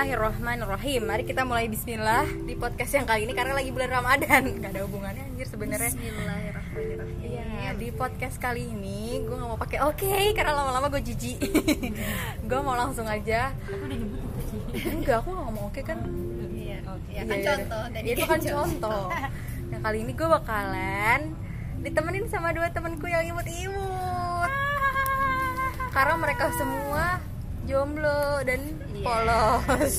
Bismillahirrahmanirrahim. Mari kita mulai Bismillah di podcast yang kali ini karena lagi bulan Ramadan. Gak ada hubungannya anjir sebenarnya. Bismillahirrahmanirrahim. Iya, di podcast kali ini gue nggak mau pakai oke karena lama-lama gue jijik. gue mau langsung aja. Aku udah nyebut. Enggak, aku nggak ngomong oke kan. Iya, Iya, ya kan iya. contoh tadi. Itu kan contoh. Nah kali ini gue bakalan ditemenin sama dua temanku yang imut-imut. Karena mereka semua jomblo dan Iya. Polos.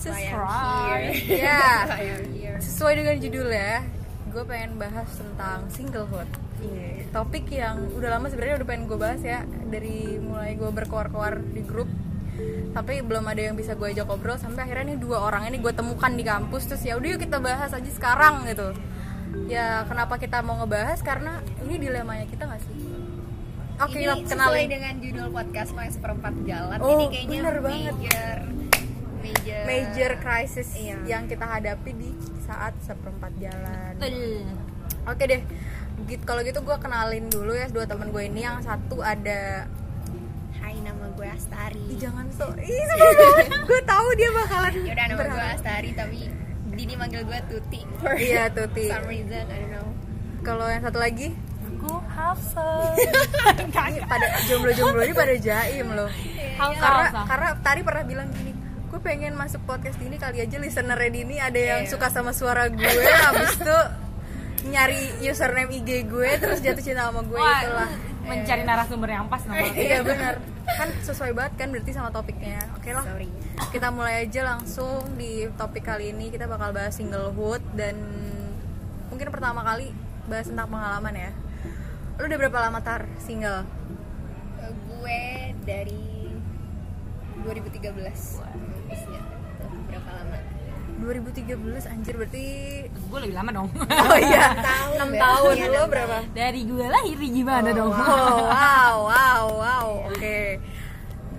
Subscribe. here. Ya. Sesuai dengan judulnya, gue pengen bahas tentang singlehood. Iya, topik yang udah lama sebenarnya udah pengen gue bahas ya dari mulai gue berkoar-koar di grup tapi belum ada yang bisa gue ajak ngobrol sampai akhirnya nih dua orang ini gue temukan di kampus terus ya udah yuk kita bahas aja sekarang gitu ya kenapa kita mau ngebahas karena ini dilemanya kita nggak oke Ini sesuai kenalin dengan judul podcast Main Seperempat Jalan. Oh, ini kayaknya bener banget. major major major crisis Iya. yang kita hadapi di saat seperempat jalan Betul. Oke deh, gitu, kalau gitu gue kenalin dulu ya dua temen gue ini yang satu ada Hai nama gue Astari. Ih, jangan so, gue tahu dia bakalan Ya udah nama gue. Astari tapi Dini manggil gue Tuti Iya Tuti. some reason I don't know. Kalau yang satu lagi Aku Hafsa. ini pada jomblo-jomblo ini pada jaim loh. Hafsa, Karena Hafsa. karena tadi pernah bilang gini, gue pengen masuk podcast ini kali aja listener Dini ada yang Iya. suka sama suara gue, habis itu nyari username IG gue terus jatuh cinta sama gue Wah, itulah. mencari narasumber yang pas namanya. Iya benar. Kan sesuai banget kan berarti sama topiknya. Oke lah. Sorry. Kita mulai aja langsung di topik kali ini kita bakal bahas singlehood dan mungkin pertama kali bahas tentang pengalaman ya. Lu udah berapa lama tar single? Uh, gue dari 2013 Habisnya. Berapa lama 2013 anjir berarti Gue lebih lama dong. Oh iya, tahun 6 berarti tahun ya, lo berapa? Dari gue lahir gimana dong? Oh, wow, wow, wow. Oke.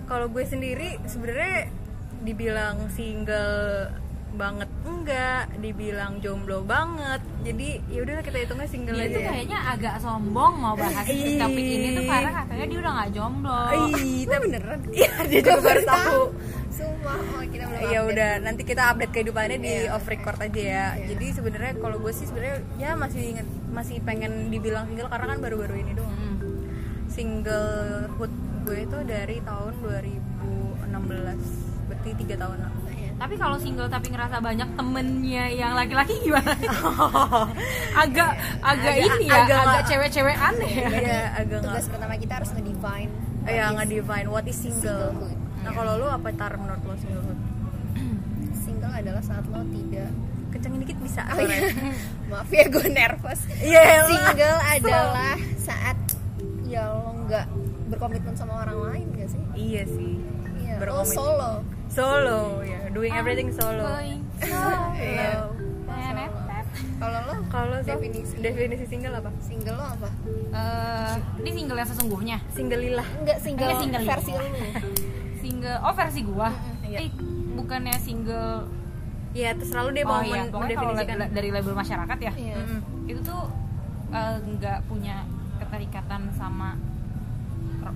Kalau gue sendiri sebenarnya dibilang single banget enggak, dibilang jomblo banget. Jadi ya udah kita hitungnya single Dia aja. tuh ya. kayaknya agak sombong mau bahas topik ini tuh karena katanya dia udah gak jomblo. Ih, tapi beneran. Iya, dia juga baru tahu. Sumpah, oh kita belum Ya udah, nanti kita update kehidupannya di Iya. off record aja ya. Jadi sebenarnya kalau gue sih sebenarnya ya masih inget, masih pengen dibilang single karena kan baru-baru ini doang. Hmm. Singlehood gue itu dari tahun 2016. Berarti tiga tahun lah. Iya. Tapi kalau single tapi ngerasa banyak temennya yang laki-laki gimana? agak agak Agak- ini ya, agak agak, cewek-cewek aneh ya. Iya, agak Tugas pertama kita harus nge-define ya nge-define what is single. singlehood. Nah, kalau lu apa tar menurut lo singlehood? Single adalah saat lo tidak Kencengin dikit bisa. Oh, iya. Maaf ya gue nervous Iya. lah. Single adalah saat ya lo nggak berkomitmen sama orang lain gak sih? Iya sih. Iya, lo Berkomitmen. solo Solo, ya, doing everything solo. Going Iya. solo. Tenet-tet. Kalau lo Kalau Definisi. definisi single apa? single lo apa? Eh, ini single yang sesungguhnya. Single lillah. Enggak single, Enggak single. versi lo Single, oh versi gua. Iya. Eh, bukannya single Iya, terserah lu deh mau oh iya, kalau mendefinisikan. dari label masyarakat ya. Iya. Mm-mm. Itu tuh eh, nggak punya keterikatan sama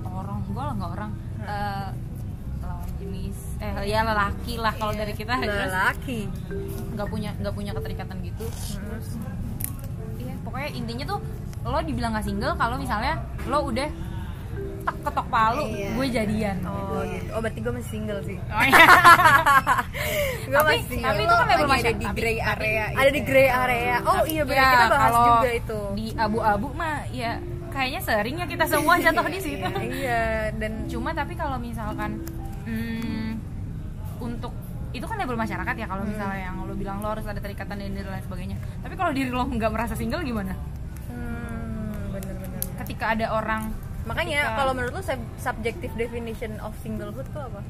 orang, gua lah nggak orang. eh, lawan jenis eh ya lelaki lah kalau Iya. dari kita terus Lelaki. nggak punya nggak punya keterikatan gitu terus iya pokoknya intinya tuh lo dibilang nggak single kalau misalnya lo udah tak ketok palu Iya. gue jadian Oh gitu. Oh berarti gue masih single sih. Oh, iya. gue Tapi- masih single. tapi itu kan lagi ada di Tapi- gray area ada di gray area. Oh iya benar Ya, kita bahas juga itu. di abu-abu mah ya kayaknya sering ya kita semua jatuh di situ Iya dan cuma tapi kalau misalkan hmm, untuk itu kan label masyarakat ya kalau misalnya yang lo bilang lo harus ada terikatan dan lain sebagainya tapi kalau diri lo nggak merasa single gimana hmm, bener-bener. ketika ada orang Makanya Ketika- kalau menurut lu sub- subjective definition of singlehood tuh apa?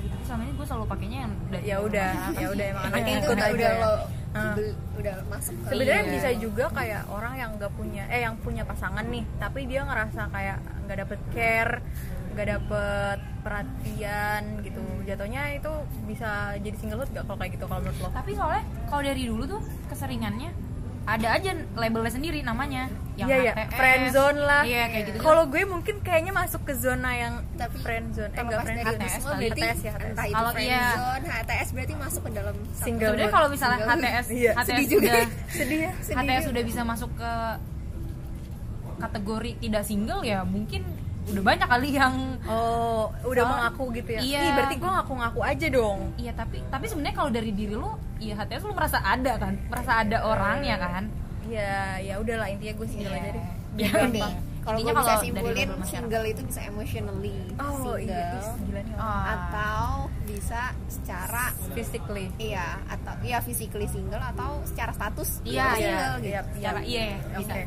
itu selama ini gue selalu pakainya yang dari Ya udah, ya udah emang anaknya itu ikut udah, aja. udah lo Ah. bel- udah masuk Sebenarnya Iya. bisa juga kayak orang yang nggak punya eh yang punya pasangan nih, tapi dia ngerasa kayak nggak dapet care, nggak dapet perhatian gitu. Jatuhnya itu bisa jadi singlehood gak kalau kayak gitu kalau menurut lo? tapi soalnya kalau dari dulu tuh keseringannya ada aja labelnya sendiri namanya yang Iya ya, HTS. friend zone lah. iya kayak gitu Kalau gue mungkin kayaknya masuk ke zona yang Tapi friend zone. Eh enggak friend zone. HTS kali. berarti HTS ya, HTS. Kalau iya. friendzone, HTS berarti masuk ke dalam Single. sebenarnya kalau misalnya Single. HTS Iya, HTS sedih juga. sudah Sedih ya, sedih. HTS sudah bisa masuk ke kategori tidak single ya mungkin udah banyak kali yang Oh, udah Soal- mengaku gitu ya. Iya. Ih, berarti gue ngaku-ngaku aja dong. iya tapi tapi sebenarnya kalau dari diri lu iya HTS lu merasa ada kan merasa ada orangnya kan Ya, ya udahlah intinya gue single aja deh. Biar Ini, gampang. kalau gue bisa simpulin single itu bisa emotionally Oh single iya, ih, gila nih. orang. Ah. atau bisa secara Physically. iya atau iya physically single atau secara status Iya, ya iya. single gitu. Iya, secara iya bisa Oke.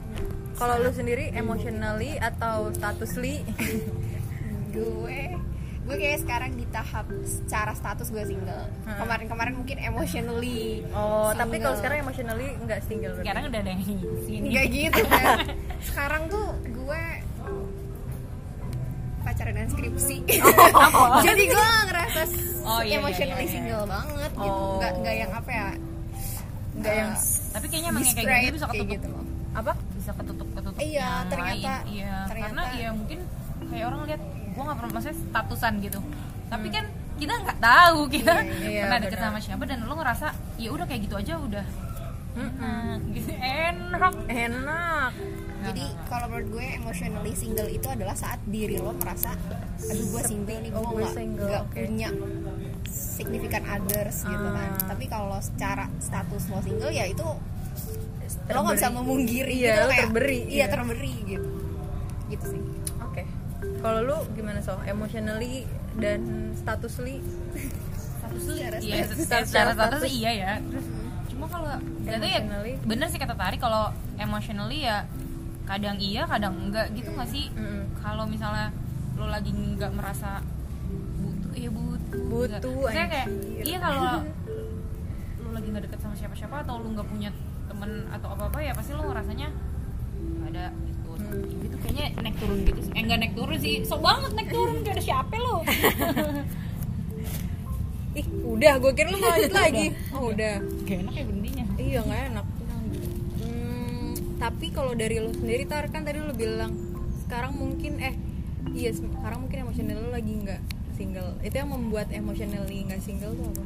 Kalau lu sendiri emotionally atau statusly? gue gue kayak sekarang di tahap secara status gue single kemarin-kemarin mungkin emotionally Oh, tapi kalau single. sekarang emotionally enggak single berarti. sekarang udah ada yang sini Nggak gitu kan sekarang tuh gue pacaran dengan skripsi jadi gue nggak ngerasa Oh, iya, iya, emotionally iya, iya. single banget gitu Oh. nggak nggak yang apa ya Enggak yang tapi kayaknya emang kayak gitu bisa ketutup gitu loh apa? bisa ketutup Iya, yang ternyata- lain. iya ternyata- karena ya mungkin kayak orang lihat gua nggak pernah maksudnya statusan gitu tapi kan kita nggak tahu kita Iya, iya, pernah deket sama siapa dan lo ngerasa ya udah kayak gitu aja udah enak gitu enak Enak. jadi kalau menurut gue emotionally single itu adalah saat diri lo merasa aduh gue single nih gue Oh, gue nggak nggak oke. punya significant others gitu kan Ah. tapi kalau secara status lo single ya itu lo nggak bisa memungkiri Iya, gitu lo kayak terberi, iya iya. terberi gitu gitu sih Oke. Kalau lu gimana so? Emotionally dan statusly? status tuh Secara iya status. secara status status. iya ya terus cuma kalau tahu ya bener sih kata Tari kalau emotionally ya kadang iya kadang enggak gitu nggak sih Mm-mm. kalau misalnya lo lagi nggak merasa butuh ya butuh Butuh, saya kayak iya kalau lo lagi nggak deket sama siapa-siapa atau lo nggak punya temen atau apa apa ya pasti lo ngerasanya nggak ada gitu Hmm. itu kayaknya naik turun gitu sih eh nggak naik turun sih sok banget naik turun kayak ada siapa lo Ih, udah, gue kira lu mau lanjut lagi. Oh, udah. gak enak ya bendinya Iya, nggak enak. Hmm, tapi kalau dari lu sendiri tar kan tadi lu bilang sekarang mungkin eh iya sekarang mungkin emosional lu lagi nggak single. Itu yang membuat emotionally nggak single tuh apa?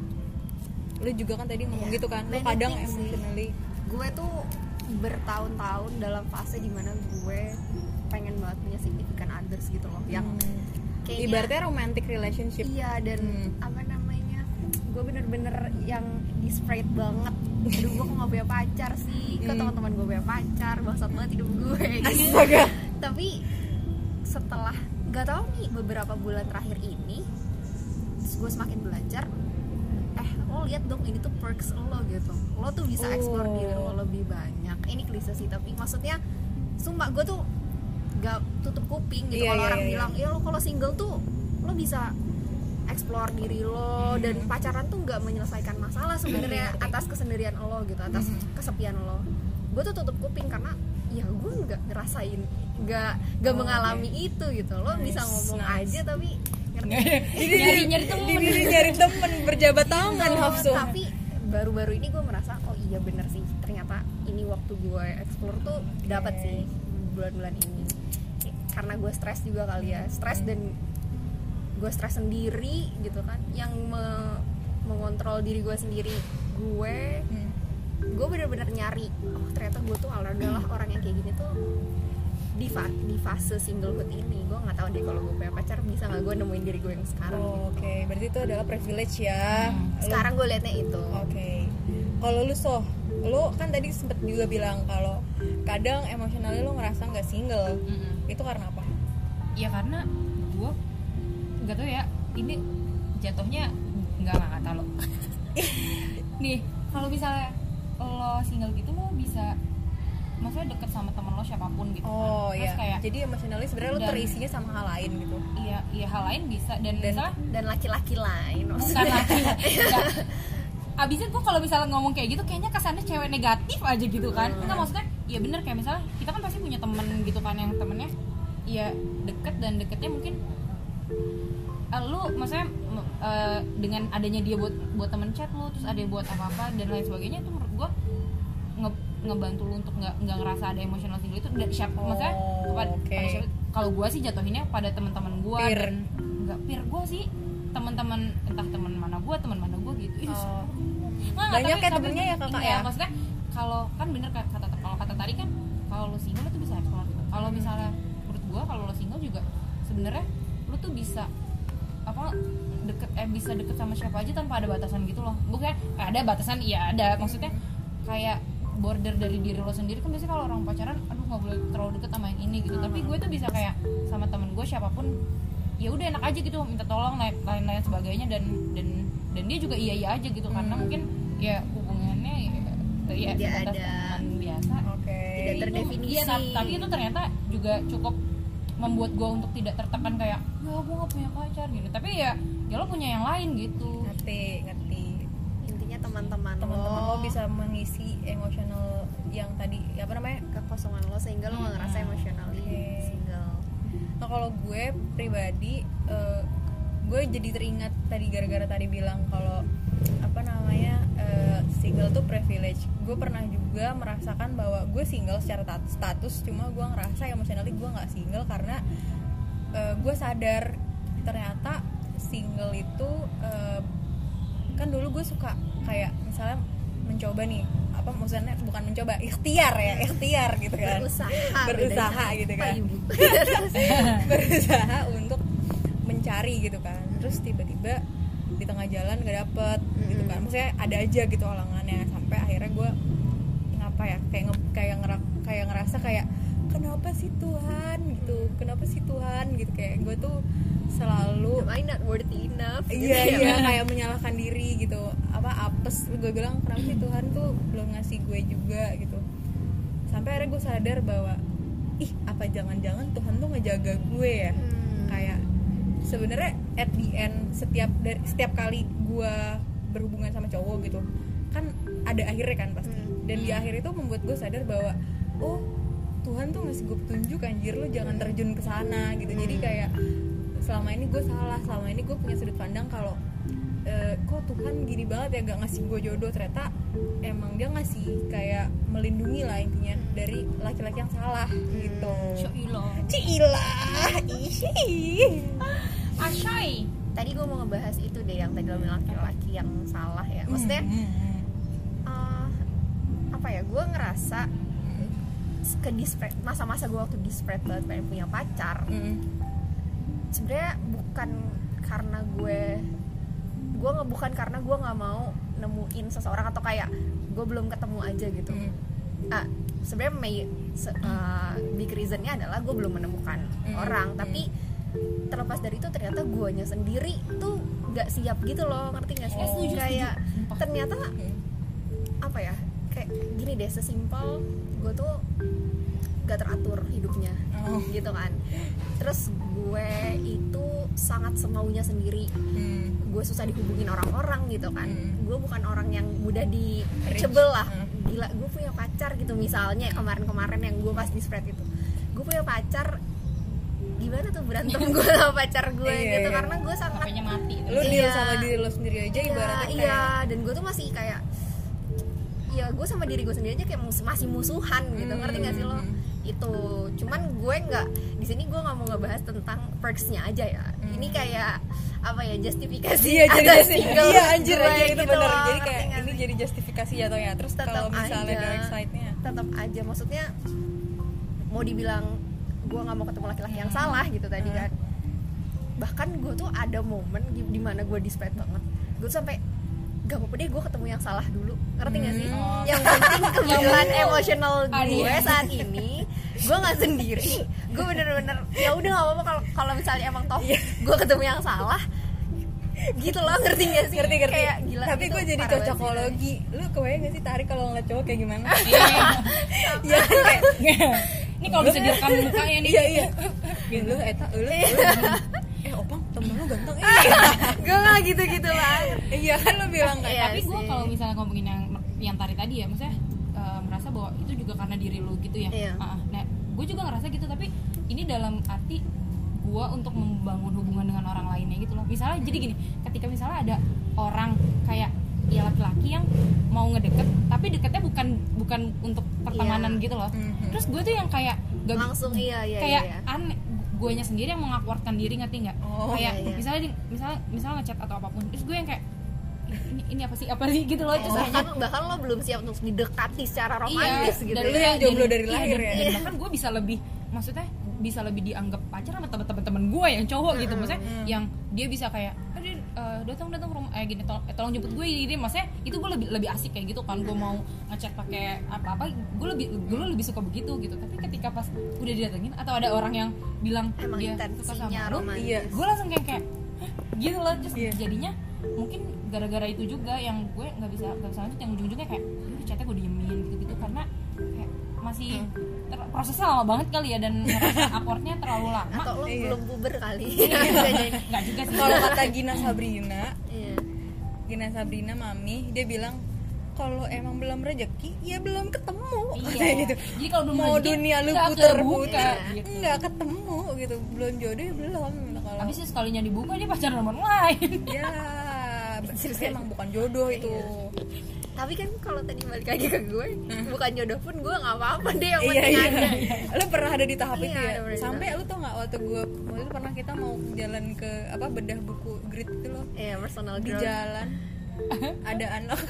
Lu juga kan tadi ngomong Iya, gitu kan. Many kadang sih. Gue tuh bertahun-tahun dalam fase di mana gue pengen banget punya significant others gitu loh yang Hmm. kayaknya ibaratnya romantic relationship. iya dan Hmm. apa namanya gue bener-bener yang desperate banget aduh gue kok gak punya pacar sih kok Hmm. teman-teman gue punya pacar bangsat banget hidup gue Astaga. tapi setelah gak tau nih beberapa bulan terakhir ini gue semakin belajar eh lo lihat dong ini tuh perks lo gitu lo tuh bisa Oh. explore diri lo lebih banyak ini klise sih tapi maksudnya sumpah gue tuh gak tutup kuping gitu Iya, kalau iya, orang iya. bilang ya lo kalau single tuh lo bisa explore diri lo dan pacaran tuh nggak menyelesaikan masalah sebenarnya Ngerti, ngerti. atas kesendirian lo gitu atas Mhm. kesepian lo gue tuh tutup kuping karena ya gue nggak ngerasain nggak nggak Oh, mengalami itu gitu lo Nice, bisa ngomong nice. aja tapi ngerti nyari nyari temen Ini nyari temen berjabat tangan Gitu. Hafsu. tapi baru-baru ini gue merasa oh iya bener sih ternyata ini waktu gue explore tuh dapat sih bulan-bulan ini karena gue stres juga kali ya stres dan gue stres sendiri gitu kan yang me- mengontrol diri gue sendiri gue Hmm. gue bener-bener nyari oh ternyata gue tuh adalah orang yang kayak gini tuh di, fa- di fase singlehood ini gue nggak tahu deh kalau gue punya pacar bisa nggak gue nemuin diri gue yang sekarang Oh, Oke, berarti itu adalah privilege ya. Hmm. Sekarang gue liatnya itu Oke. Kalau lu so, lu kan tadi sempet juga bilang kalau kadang emosionalnya lu ngerasa nggak single. Mm-mm. Itu karena apa? ya karena gue nggak tahu ya ini jatuhnya nggak nggak nggak tahu lo nih kalau misalnya lo single gitu lo bisa maksudnya deket sama temen lo siapa pun gitu kan. Oh Terus iya. kayak Jadi emosionalnya sebenarnya Dan- terisinya sama hal lain gitu. iya iya hal lain bisa dan, Dan- misalnya dan laki-laki lain bukan laki abisnya gue kalau misalnya ngomong kayak gitu kayaknya kesannya cewek negatif aja gitu kan enggak maksudnya ya bener kayak misalnya kita kan pasti punya temen gitu kan yang temennya ya deket dan deketnya mungkin eh, lu maksudnya eh, dengan adanya dia buat buat temen chat lu terus ada buat apa apa dan lain sebagainya itu menurut gue ngebantu lu untuk nggak nggak ngerasa ada emotional single itu siapa Oh, maksudnya kepada- siapa- kalau gue sih jatuhinnya pada teman-teman gue nggak peer gue sih. Teman-teman entah teman mana gue teman mana gue gitu. Ih, Oh. Nggak, Banyak tapi- ya temennya ya, kakak, iya, ya? maksudnya kalau kan bener kata kalau kata tadi kan kalau lu single itu bisa explore. Kalau Hmm. misalnya menurut gua kalau lo single juga sebenarnya lu tuh bisa apa deket eh bisa deket sama siapa aja tanpa ada batasan gitu loh. Bukan ada batasan iya ada. Maksudnya kayak border dari diri lo sendiri kan biasanya kalau orang pacaran aduh nggak boleh terlalu deket sama yang ini gitu tapi gue tuh bisa kayak sama temen gue siapa pun ya udah enak aja gitu minta tolong lain lain lain sebagainya dan dan dan dia juga iya iya aja gitu karena Hmm. mungkin ya hubungannya ya, ya Tidak ada. teman biasa Oke. Tidak Itu- terdefinisi. iya tapi, tapi itu ternyata juga cukup membuat gue untuk tidak tertekan kayak ya gue gak punya pacar gitu tapi ya ya lo punya yang lain gitu Ngerti, ngerti. intinya teman-teman Teman-teman lo lo bisa mengisi yang tadi apa namanya? kekosongan lo sehingga lo nggak ngerasa Hmm. emotionally Oke. single Nah kalau gue pribadi, eh, gue jadi teringat tadi gara-gara tadi bilang kalau apa namanya eh, single tuh privilege. Gue pernah juga merasakan bahwa gue single secara tat- status, cuma gue ngerasa emotionally gue nggak single karena eh, gue sadar ternyata single itu eh, kan dulu gue suka kayak misalnya mencoba nih apa maksudnya bukan mencoba ikhtiar ya ikhtiar gitu kan. Berusaha berusaha gitu kan. berusaha untuk mencari gitu kan. Terus tiba-tiba di tengah jalan gak dapet gitu kan. Maksudnya ada aja gitu halangannya sampai akhirnya gue ngapa ya kayak nge- kayak ngera- kayak ngerasa kayak kenapa sih Tuhan? gitu. Kenapa sih Tuhan? gitu. Kayak gue tuh selalu am I not worthy enough? Gitu iya ya. iya. kayak menyalahkan diri gitu. Apa apes. Gue bilang kenapa sih Tuhan tuh belum ngasih gue juga? gitu. Sampai akhirnya gue sadar bahwa ih apa jangan-jangan Tuhan tuh ngejaga gue ya? Hmm. kayak sebenarnya at the end setiap dari setiap kali gue berhubungan sama cowok gitu kan ada akhirnya kan pasti. Hmm. dan di akhir itu membuat gue sadar bahwa oh Tuhan tuh ngasih gue petunjuk anjir lu jangan terjun ke sana gitu. Jadi kayak selama ini gue salah selama ini gue punya sudut pandang kalau eh, kok Tuhan gini banget ya gak ngasih gue jodoh ternyata emang dia ngasih kayak melindungi lah intinya dari laki-laki yang salah gitu Syuilo Cilah, ih. Ashay tadi gue mau ngebahas itu deh yang tadi lo bilang laki-laki yang salah ya maksudnya Hmm. eh, apa ya gue ngerasa ke masa-masa gue waktu desperate banget pengen punya pacar Hmm. Sebenarnya bukan karena gue gue nggak bukan karena gue nggak mau nemuin seseorang atau kayak gue belum ketemu aja gitu Hmm. ah sebenarnya may- se- uh, big reasonnya adalah gue belum menemukan Hmm. orang tapi terlepas dari itu ternyata guanya sendiri tuh nggak siap gitu loh ngerti nggak sih Oh. Kayak ternyata apa ya kayak gini deh sesimpel gue tuh gak teratur hidupnya Oh. gitu kan terus gue itu sangat semaunya sendiri Hmm. gue susah dihubungin orang-orang gitu kan Hmm. gue bukan orang yang mudah di Reach. reachable lah Hmm. gila gue punya pacar gitu misalnya kemarin-kemarin yang gue pas di spread itu gue punya pacar gimana tuh berantem gue sama pacar gue Iya, gitu iya. karena gue sangat HP-nya mati itu. Lu deal Iya. sama diri lo sendiri aja iya, ibaratnya kayak iya dan gue tuh masih kayak ya gue sama diri gue sendiri aja kayak mus- masih musuhan gitu Hmm. ngerti gak sih lo itu. Cuman gue nggak di sini gue nggak mau ngebahas tentang perksnya aja ya. Ini kayak apa ya justifikasi Hmm. Iya jadi ada single iya anjir aja itu gitu bener. loh, jadi kayak ini jadi justifikasi jatuhnya terus Tetap kalau misalnya aja. side-nya tetap aja. Maksudnya mau dibilang gue nggak mau ketemu laki-laki yang salah gitu tadi Hmm. kan. Bahkan gue tuh ada momen di, mana gue desperate banget. Gue sampai gak apa-apa deh gue ketemu yang salah dulu. Ngerti gak sih? Hmm. yang penting kebutuhan Yang emosional gue saat ini gue nggak sendiri. Gue bener-bener ya udah gak apa-apa kalau kalau misalnya emang toh Iya. gue ketemu yang salah gitu loh ngerti gak sih? Ngerti ngerti. Kayak gila tapi gue jadi cocokologi. Lu kebayang gak sih tarik kalau ngeliat cowok kayak gimana? Iya. Iya kayak Ini kalau bisa direkam mukanya nih. iya iya. Gitu lu. Eta lu lu. eh opang temen lu ganteng iya gue nggak gitu-gitu lah iya kan lu bilang kan Iya Tapi gue kalau misalnya ngomongin yang yang tari tadi ya, maksudnya eh, merasa bahwa itu juga karena diri lu gitu ya. Iya. Ah, ah. nah, gue juga ngerasa gitu, tapi ini dalam arti gue untuk membangun hubungan dengan orang lainnya gitu loh. Misalnya jadi gini, ketika misalnya ada orang kayak ya laki-laki yang mau ngedeket tapi deketnya bukan bukan untuk pertemanan gitu loh Mhm. terus gue tuh yang kayak gak langsung iya iya kayak iya. aneh guanya sendiri yang mengakuatkan diri ngerti nggak? Oh, kayak iya, iya. misalnya di- misalnya misalnya ngechat atau apa pun terus gue yang kayak ini ini apa sih? Apa sih? Gitu loh terus bahkan bahkan lo belum siap untuk didekati secara romantis gitu dan iya, yang jomblo dan- dari iya, lahir dan- ya? dan bahkan gue bisa lebih maksudnya bisa lebih dianggap pacar sama teman-teman gue yang cowok gitu. Maksudnya yang dia bisa kayak "Eh, Din, eh, datang datang rumah eh gini tolong, eh, tolong jemput gue ini maksudnya itu gue lebih lebih asik kayak gitu kan gue mau ngechat pakai apa apa gue lebih gue lebih suka begitu gitu tapi ketika pas udah didatengin atau ada orang yang bilang emang dia suka sama lu Iya. gue langsung kayak kayak gitu loh terus Iya. jadinya mungkin gara-gara itu juga yang gue nggak bisa nggak bisa lanjut yang ujung-ujungnya kayak "Aduh, chatnya gue kayak masih ter- prosesnya lama banget kali ya dan ngerasa upwardnya terlalu lama. Atau lo Iya. belum puber kali. Jadi. nggak juga sih. Kalau kata Gina Sabrina Iya. Gina Sabrina mami dia bilang kalau emang belum rezeki ya belum ketemu Iya. Gitu. Jadi kalau belum mau rezeki, dunia lu nggak puter kebuka, puter gitu. nggak ketemu gitu. Belum jodoh ya belum. Kalau habis sih sekalinya dibuka dia pacaran sama orang lain. Ya emang bukan jodoh itu tapi kan kalau tadi balik lagi ke gue bukan jodoh pun gue nggak apa-apa deh yang iya penting iya. Ada lu pernah ada di tahap Iya, itu ya pernah. Di sampai lu tau nggak waktu gue waktu itu pernah kita mau jalan ke apa bedah buku grid itu loh? Iya personal di growth. jalan. Ada anak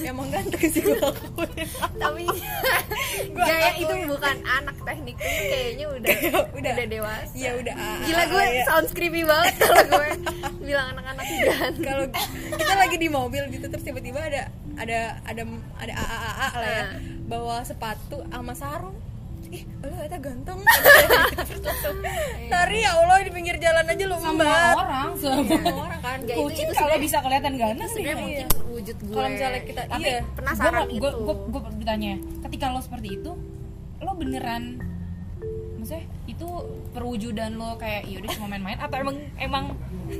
emang ganteng sih gue tapi Gua gaya itu bukan anak teknik itu kayaknya udah Udah. udah dewasa. Iya udah gila gue ya. sound creepy banget kalau gue bilang anak-anak dan kalau kita lagi di mobil gitu terus tiba-tiba ada ada ada ada AAA lah ya. Ah. bawa sepatu sama sarung. Ih lu eta ganteng. Tari ya Allah di pinggir jalan aja lu sama embat orang sama orang. kan. Itu- kucing itu kalau sebenarnya- bisa kelihatan ganas sih sebenarnya Iya. mungkin wujud gue. Kalau misalnya kita tapi iya. penasaran gue itu. gue gue bertanya ketika lo seperti itu lo beneran maksudnya itu perwujudan lo kayak iya udah cuma main-main atau emang emang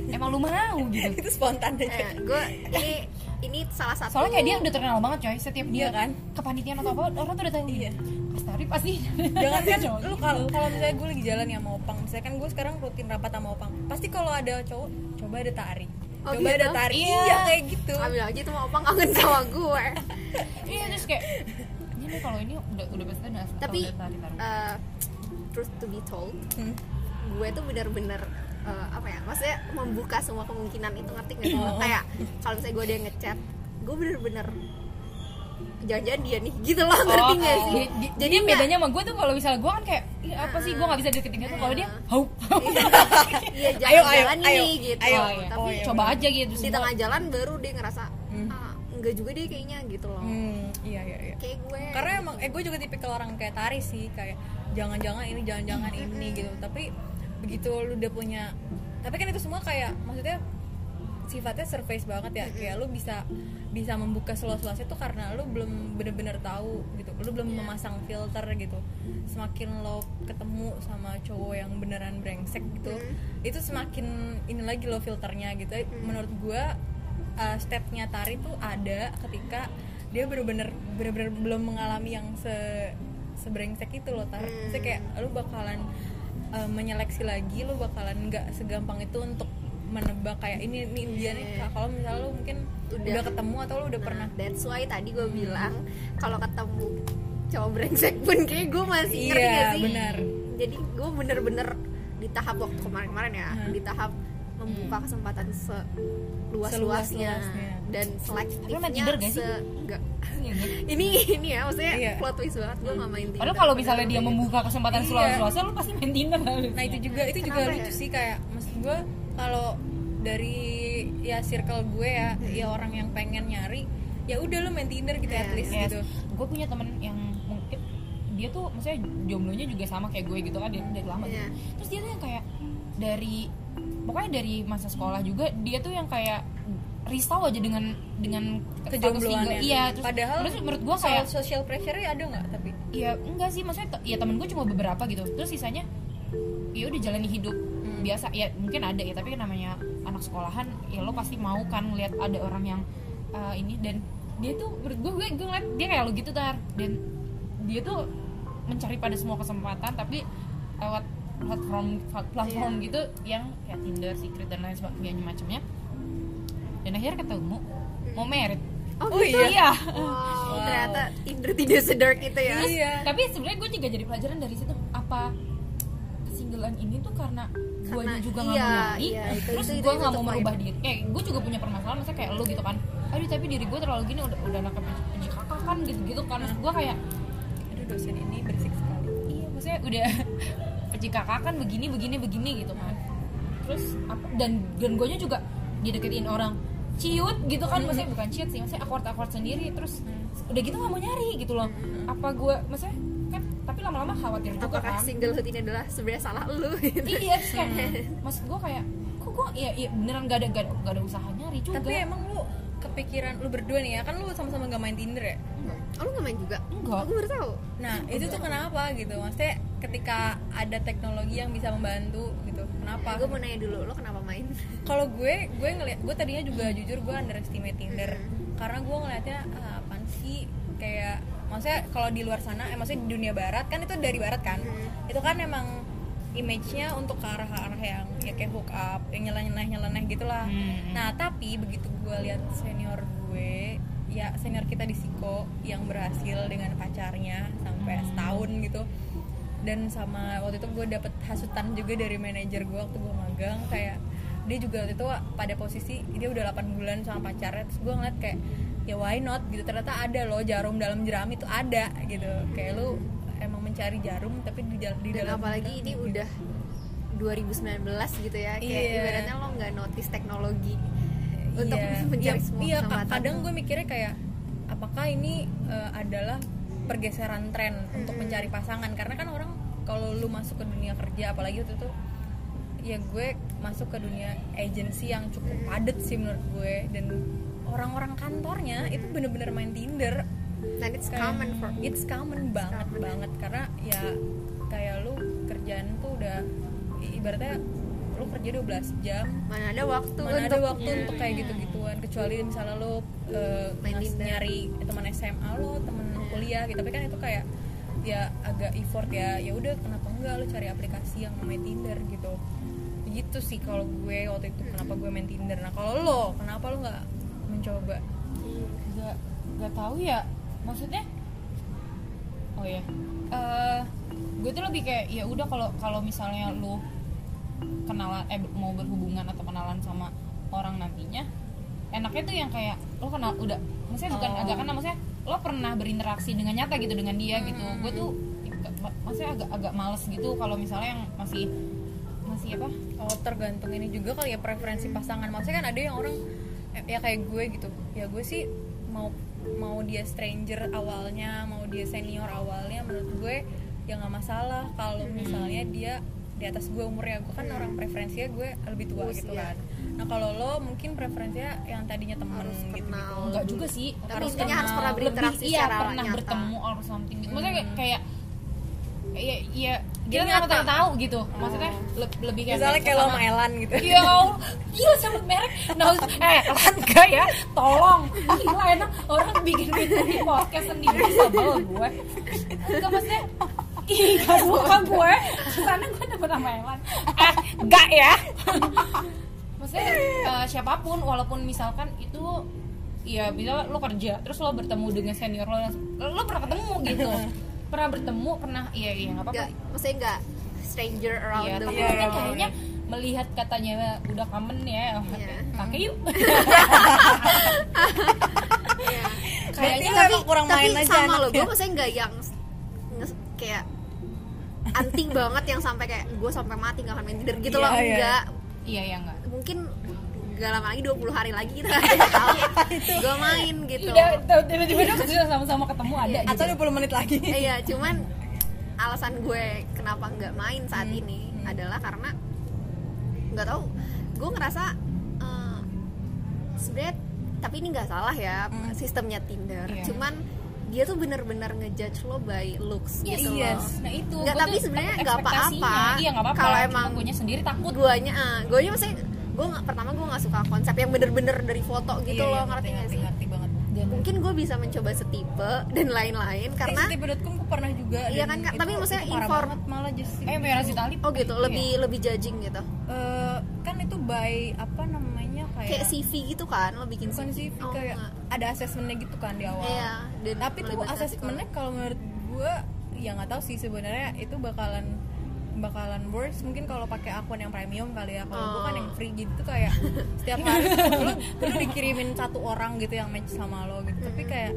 emang lu mau gitu? Itu spontan aja. Eh, gue ini ini salah satu soalnya kayak dia udah terkenal banget coy setiap dia Iya kan? kepanitiaan atau apa orang tuh udah tahu Iya. Astari pasti jangan kan Cowok. lu kalau kalau misalnya gue lagi jalan ya sama opang misalnya kan gue sekarang rutin rapat sama opang pasti kalau ada cowok coba ada tari Oh, coba gitu? ada tari Iya. iya kayak gitu ambil aja tuh mau opang kangen sama gue iya terus kayak ini nih kalau ini udah udah pasti udah tapi udah tari taruh eh, truth to be told Hmm. gue tuh bener-bener eh, apa ya maksudnya membuka semua kemungkinan itu ngerti nggak? Sih lo? kayak kalau misalnya gue dia ngechat gue bener-bener jangan-jangan dia nih gitu loh ngerti nggak sih? di- di- jadi bedanya sama gue tuh kalau misalnya gue kan kayak "Ih, apa sih gue nggak bisa deketin dia tuh? Kalau dia hau. Iya Ayo, ayo, jangan-jangan ayo, nih gitu. Ayo. Oh, iya. tapi Oh, iya. coba aja gitu di tengah jalan baru dia ngerasa ah enggak juga deh kayaknya gitu loh. Hmm, iya iya iya. Kayak gue. Karena emang eh gue juga tipikal orang kayak tari sih kayak jangan-jangan ini jangan-jangan ini gitu. Tapi begitu lu udah punya tapi kan itu semua kayak maksudnya sifatnya surface banget ya. Kayak lu bisa bisa membuka seluas-luasnya tuh karena lu belum bener-bener tahu gitu. Lu belum memasang filter gitu. Semakin lo ketemu sama cowok yang beneran brengsek gitu itu semakin ini lagi lo filternya gitu. Menurut gue uh, stepnya tari tuh ada ketika dia bener-bener bener-bener belum mengalami yang se sebrengsek itu loh tar Maksudnya kayak lu bakalan uh, menyeleksi lagi lu bakalan nggak segampang itu untuk menebak kayak ini ini dia nih Iya. kalau misalnya lu mungkin Udah. udah, ketemu atau lu udah Nah, pernah that's why tadi gue bilang kalau ketemu cowok brengsek pun kayak gue masih Iya, ngerti gak sih benar. jadi gue bener-bener di tahap waktu kemarin-kemarin ya Hmm. di tahap membuka kesempatan seluas-luasnya Seluas-luasnya. dan Tapi selektifnya main Tinder gak sih? se enggak Iya, ini ini ya maksudnya Iya. plot twist banget gue gak main Tinder Padahal kalau misalnya dia membuka kesempatan Iya. seluas-luasnya lu pasti main Tinder nah itu juga itu juga Kenapa lucu ya? sih kayak maksud gue kalau dari ya circle gue ya ya orang yang pengen nyari ya udah lu main Tinder gitu Iya, at least Yes. gitu Gue punya temen yang mungkin dia tuh maksudnya jomblonya juga sama kayak gue gitu kan dari, dari lama Iya. gitu. Terus dia tuh yang kayak dari pokoknya dari masa sekolah juga dia tuh yang kayak risau aja dengan dengan kejombloannya. Iya, terus padahal terus menurut gue soal kayak social pressure ada nggak tapi? Ya enggak sih maksudnya ya temen gue cuma beberapa gitu. Terus sisanya ya udah jalani hidup Hmm. biasa. Ya mungkin ada ya tapi namanya anak sekolahan ya lo pasti mau kan ngeliat ada orang yang uh, ini. Dan dia tuh menurut gue gue gue ngeliat dia kayak lo gitu tar. Dan dia tuh mencari pada semua kesempatan tapi lewat platform platform Iya. gitu yang kayak Tinder, Secret dan lain sebagainya macamnya. Dan akhirnya ketemu mau merit oh, Oh, gitu? iya? wow, ternyata Tinder tidak sedark itu ya. Iya. tapi sebenarnya gue juga jadi pelajaran dari situ apa kesinggelan ini tuh karena gue juga nggak iya, mau nyari iya, itu- terus gue nggak mau merubah diri. Eh gue juga punya permasalahan maksudnya kayak lu gitu kan aduh tapi diri gue terlalu gini udah udah anak kakak kan gitu gitu kan. Terus gue kayak Aduh dosen ini berisik sekali. iya maksudnya udah penci kakak kan begini begini begini gitu kan. Terus apa dan dan gue juga dideketin orang. Ciut gitu kan maksudnya bukan ciut sih maksudnya awkward awkward sendiri terus udah gitu nggak mau nyari gitu loh. Apa gue maksudnya kan tapi lama-lama khawatir juga apakah kan. singlehood ini adalah sebenarnya salah lu gitu? Iya terus kayak maksud gue kayak kok gue iya, iya beneran gak ada gak ada, gak ada usaha nyari juga. Tapi emang lu kepikiran lu berdua nih ya kan lu sama-sama gak main Tinder ya? oh lu nggak main juga? Enggak. aku baru tahu. Nah itu tuh kenapa gitu? Maksudnya ketika ada teknologi yang bisa membantu gitu, kenapa? gue mau nanya dulu lo kenapa main? Kalau gue, gue ngeliat, gue tadinya juga jujur gue underestimate Tinder. Karena gue ngeliatnya ah, apaan sih? Kayak maksudnya kalau di luar sana, eh, maksudnya di dunia barat kan itu dari barat kan, itu kan emang image-nya untuk ke arah arah yang ya kayak hook up, yang nyeleneh nyeleneh gitulah. Hmm. Nah tapi begitu gue lihat senior gue, ya senior kita di Siko yang berhasil dengan pacarnya sampai setahun gitu, dan sama waktu itu gue dapet hasutan juga dari manajer gue waktu gue magang kayak dia juga waktu itu pada posisi dia udah 8 bulan sama pacarnya terus gue ngeliat kayak ya why not? Gitu. Ternyata ada loh jarum dalam jeram itu ada gitu. Kayak lu emang mencari jarum tapi di, di dan dalam apalagi ini udah 2019 gitu ya kayak Iya. ibaratnya lo nggak notice teknologi untuk Iya, mencari iya, semua iya, ka- kesempatan kadang gue mikirnya kayak apakah ini eh, adalah pergeseran tren untuk mencari pasangan. Karena kan orang kalau lu masuk ke dunia kerja apalagi waktu itu ya gue masuk ke dunia agensi yang cukup padat sih menurut gue. Dan orang-orang kantornya itu bener-bener main Tinder. Dan it's Kayak- common for it's common banget common. banget. Karena ya kayak lu kerjaan tuh udah ibaratnya lu kerja 12 jam. Mana ada waktu mana ada untuk waktu untuk kayak gitu-gituan. Kecuali misalnya lo uh, nyari teman SMA lo temen kuliah gitu. Tapi kan itu kayak ya agak effort ya. Ya udah kenapa enggak lo cari aplikasi yang main Tinder gitu. Gitu sih kalau gue waktu itu kenapa gue main Tinder. Nah kalau lo kenapa lo nggak mencoba? Nggak nggak tahu ya. Maksudnya? Oh ya Eh, gue tuh lebih kayak ya udah kalau kalau misalnya lu kenalan eh mau berhubungan atau kenalan sama orang nantinya enaknya tuh yang kayak lo kenal udah. Maksudnya bukan Oh. agak kenal maksudnya lo pernah berinteraksi dengan nyata gitu dengan dia gitu. Gue tuh maksudnya agak agak males gitu kalau misalnya yang masih masih apa? Oh tergantung ini juga kali ya preferensi pasangan. Maksudnya kan ada yang orang eh, ya kayak gue gitu. Ya gue sih mau mau dia stranger awalnya mau dia senior awalnya menurut gue ya nggak masalah kalau misalnya dia di atas gue umurnya gue kan orang preferensinya gue lebih tua gitu Usia. kan nah kalau lo mungkin preferensinya yang tadinya temen Harus gitu kenal. enggak juga sih Tapi intinya harus pernah Lebih, berinteraksi iya, secara pernah nyata. bertemu or something gitu maksudnya kayak kayak ya ya Dia kita nggak nyata. tahu gitu maksudnya le- lebih kayak misalnya kayak lo sama- Elan gitu Iya, Allah. iya sebut merek. Nah, eh, kan enggak ya? Tolong. Gila enak orang bikin bikin podcast sendiri sebel gue. Enggak maksudnya Ih, gak suka gue Ke sana gue dapet sama Elan Eh, enggak ya Maksudnya eh, siapa pun Walaupun misalkan itu Ya bisa lo kerja Terus lo bertemu dengan senior lo Lo pernah ketemu gitu Pernah bertemu, pernah Iya, iya, gak apa-apa nggak maksudnya nggak stranger around Iya, the tapi world kan kayaknya melihat katanya udah common ya. Iya. Pakai yuk. Iya. Kayaknya tapi, kurang tapi main aja sama lo gue maksudnya nggak yang kayak anting banget yang sampai kayak gue sampai mati nggak akan main Tinder gitu Iya, loh iya. enggak Iya ya enggak. mungkin gak lama lagi 20 hari lagi kita nggak tahu gue main gitu Udah tiba-tiba udah sudah sama-sama ketemu ada gitu. atau 20 menit lagi iya cuman alasan gue kenapa nggak main saat Hmm. ini adalah karena nggak tahu gue ngerasa eh, sebenarnya tapi ini nggak salah ya sistemnya Tinder Hmm. Iya. cuman dia tuh bener-bener ngejudge lo by looks Yes, gitu yes. loh Nah itu. Nggak, gua tapi sebenarnya nggak apa-apa. Iya nggak apa-apa. Kalau emang- guanya sendiri takut. guanya ah guanya maksudnya gue nggak pertama gue nggak suka konsep yang bener-bener dari foto gitu Iya, loh iya, ngerti nggak sih ngerti banget Dan mungkin gue bisa mencoba setipe dan lain-lain karena Tipe.com gue pernah juga Iya kan, Kak? itu- Tapi maksudnya inform- malah just eh Merah oh gitu Iya. lebih lebih judging gitu Eh, kan itu by apa namanya kayak CV gitu kan lo bikin bukan CV, CV Oh, kayak enggak. ada asesmennya gitu kan di awal. Iya, dan tapi tuh asesmennya kalau menurut gue ya nggak tahu sih sebenarnya itu bakalan bakalan worse. Mungkin kalau pakai akun yang premium kali ya. Kalau gue kan Oh. yang free gitu kayak setiap hari lu, lu dikirimin satu orang gitu yang match sama lo gitu. Tapi kayak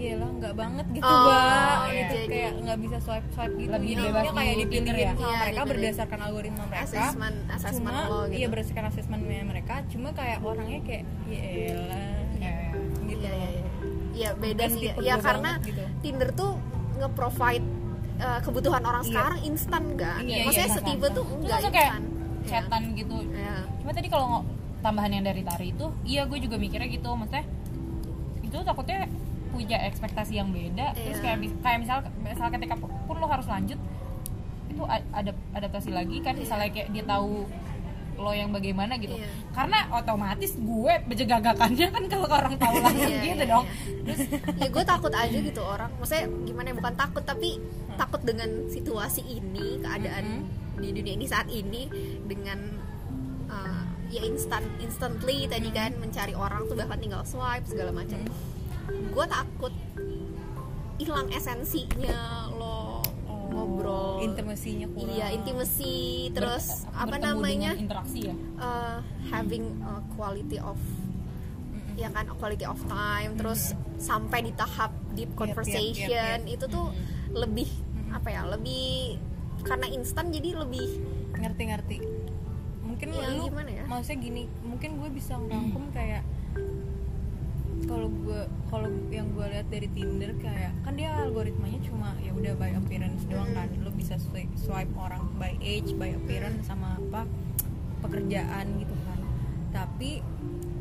iya lah nggak banget gitu Oh, mbak iya, gitu jadi- kayak nggak bisa swipe swipe gitu Lebih Jadinya bebas kayak di dipilihin Tinder ya? sama Iya, mereka dipilih. berdasarkan algoritma mereka Assessment, assessment cuma lo gitu. iya berdasarkan asesmennya mereka cuma kayak orangnya kayak ya elah Ya, ya. gitu Iya, iya, iya. Iya, beda Bukan sih. Ya karena gitu. Tinder tuh nge-provide uh, kebutuhan orang Iya. sekarang instan kan. Iya, Maksudnya iya, setipe tuh enggak instan. Iya. chatan gitu Iya. cuma tadi kalau tambahan yang dari Tari itu iya gue juga mikirnya gitu maksudnya itu takutnya punya ekspektasi yang beda terus Iya. kayak kayak misal misal ketika pun lo harus lanjut itu ada adaptasi lagi kan misalnya kayak dia tahu lo yang bagaimana gitu Iya. karena otomatis gue bejegagakannya kan kalau orang tahu langsung Iya, gitu iya, dong iya. Terus ya gue takut aja gitu orang. Maksudnya gimana ya bukan takut tapi takut dengan situasi ini, keadaan di dunia ini saat ini dengan uh, ya instan instantly tadi kan mencari orang tuh bahkan tinggal swipe segala macam. Gue takut hilang esensinya lo ngobrol. Intimasinya kurang. Iya, intimacy terus Ber- apa namanya? interaksi ya? Uh, having a quality of ya kan quality of time. Terus sampai di tahap deep conversation yep, itu tuh lebih apa ya lebih karena instan jadi lebih ngerti-ngerti. Mungkin Ya, lu gimana ya? maksudnya gini mungkin gue bisa ngerangkum kayak kalau gue kalau yang gue lihat dari Tinder kayak kan dia algoritmanya cuma ya udah by appearance doang kan. Lo bisa swi- swipe orang by age by appearance sama apa pekerjaan gitu kan. Tapi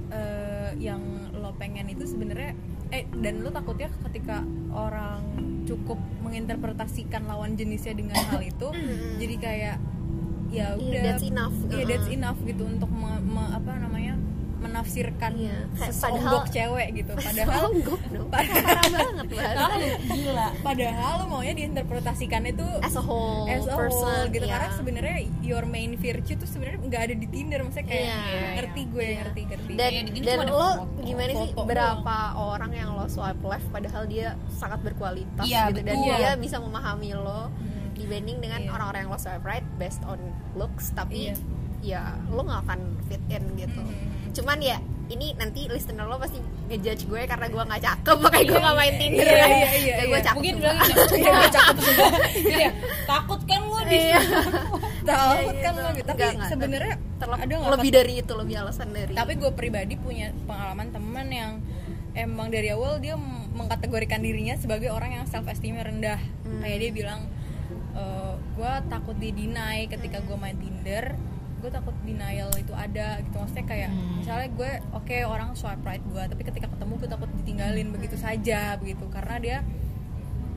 eh, yang lo pengen itu sebenarnya eh dan lo takutnya ketika orang cukup menginterpretasikan lawan jenisnya dengan hal itu jadi kayak ya Iya, udah that's enough. Uh-uh. that's enough gitu untuk me- me- apa namanya menafsirkan Iya, padahal- cewek gitu padahal dong padahal, parah banget bahasa gila padahal lo maunya diinterpretasikan itu as a whole as a person whole gitu iya. karena sebenarnya your main virtue tuh sebenarnya nggak ada di Tinder maksudnya kayak Iya, iya, ngerti gue Iya. ngerti ngerti dan di sini dan lo foto. gimana sih Foto berapa orang yang lo swipe left padahal dia sangat berkualitas Iya, gitu dan betul. dia bisa memahami lo dibanding dengan Iya. orang-orang yang lo swipe right based on looks tapi Iya. ya lo nggak akan fit in gitu Mhm. Cuman ya ini nanti listener lo pasti ngejudge gue karena gue nggak cakep makanya gue nggak main Tinder Iya, kan. iya, iya, Ya, gue iya. cakep mungkin bilang ya gue cakep juga Iya, takut kan lo di Iya. takut Iya, kan gitu. lo gitu tapi sebenarnya ada lebih dari itu lebih alasan dari tapi gue pribadi punya pengalaman teman yang emang dari awal dia mengkategorikan dirinya sebagai orang yang self esteemnya rendah Hmm. kayak dia bilang gue takut di deny ketika gue main Tinder gue takut denial itu ada gitu. Maksudnya kayak Hmm. misalnya gue oke orang swipe right gue tapi ketika ketemu gue takut ditinggalin begitu saja begitu. Karena dia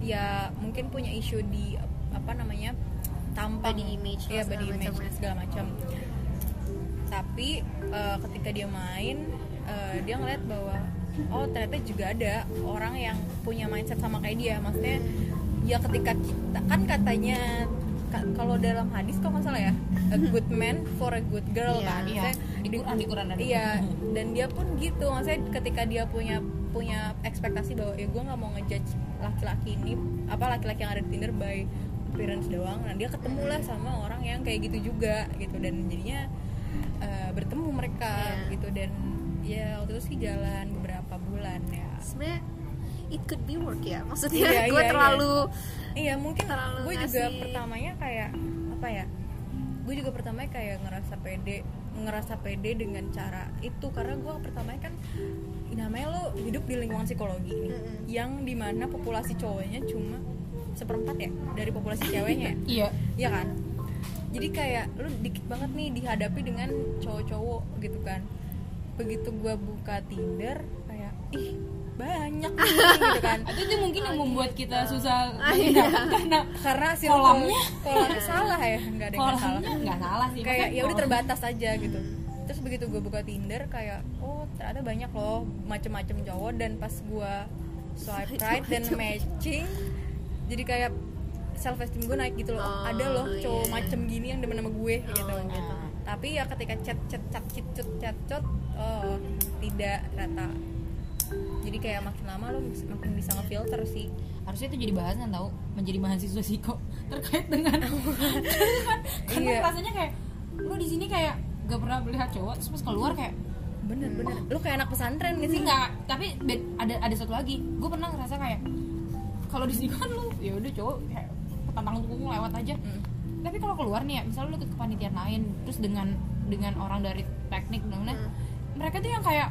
ya mungkin punya isu di apa namanya tampang Body image ya segala body image macam ya. segala macam. Tapi eh, ketika dia main eh, dia ngeliat bahwa oh ternyata juga ada orang yang punya mindset sama kayak dia. Maksudnya ya ketika kita kan katanya ka- kalau dalam hadis kok nggak salah ya a good man for a good girl Iya, kan. iya. Di Quran- di Quran iya dan dia pun gitu. Maksudnya ketika dia punya punya ekspektasi bahwa ya gue nggak mau ngejudge laki-laki ini apa laki-laki yang ada di Tinder by appearance doang. Nah dia ketemu lah sama orang yang kayak gitu juga gitu. Dan jadinya eh, bertemu mereka Iya. gitu. Dan ya waktu itu sih jalan beberapa bulan ya. Sebenarnya it could be work ya. Maksudnya Iya, gue iya, terlalu iya mungkin Terlalu gue juga ngasih- pertamanya kayak apa ya gue juga pertamanya kayak ngerasa pede ngerasa pede dengan cara itu. Karena gue pertamanya kan namanya lo hidup di lingkungan psikologi nih Mm-mm. yang di mana populasi cowoknya cuma seperempat ya dari populasi ceweknya. Iya. Iya kan? Jadi kayak lu dikit banget nih dihadapi dengan cowok-cowok gitu kan. Begitu gua buka Tinder kayak ih banyak nih, gitu kan. Itu tuh mungkin yang membuat kita susah Ah, iya. karena karena si Kolamnya. kolamnya salah ya nggak ada yang nggak salah nggak salah sih. Kayak ya udah terbatas aja gitu. Terus begitu gue buka Tinder kayak oh ternyata banyak loh macem-macem cowok dan pas gue swipe right dan matching jadi kayak self esteem gue naik gitu loh. Oh, ada loh cowok iya. macem gini yang demen sama gue gitu Oh, gitu. tapi ya ketika chat chat chat chat chat chat chat oh tidak rata jadi kayak makin lama lo makin bisa ngefilter sih. Harusnya itu jadi bahasan tau menjadi mahasiswa psiko terkait dengan karena Iya. rasanya kayak lu di sini kayak gak pernah melihat cowok terus pas keluar kayak bener bener. Lo kayak anak pesantren gak sih? Enggak tapi ada ada satu lagi. Gue pernah ngerasa kayak kalau di sini kan lu ya udah cowok kayak tantang tunggu lewat aja. Mm. tapi kalau keluar nih ya misalnya lu ke kepanitiaan lain terus dengan dengan orang dari teknik dan lain-lain, mereka tuh yang kayak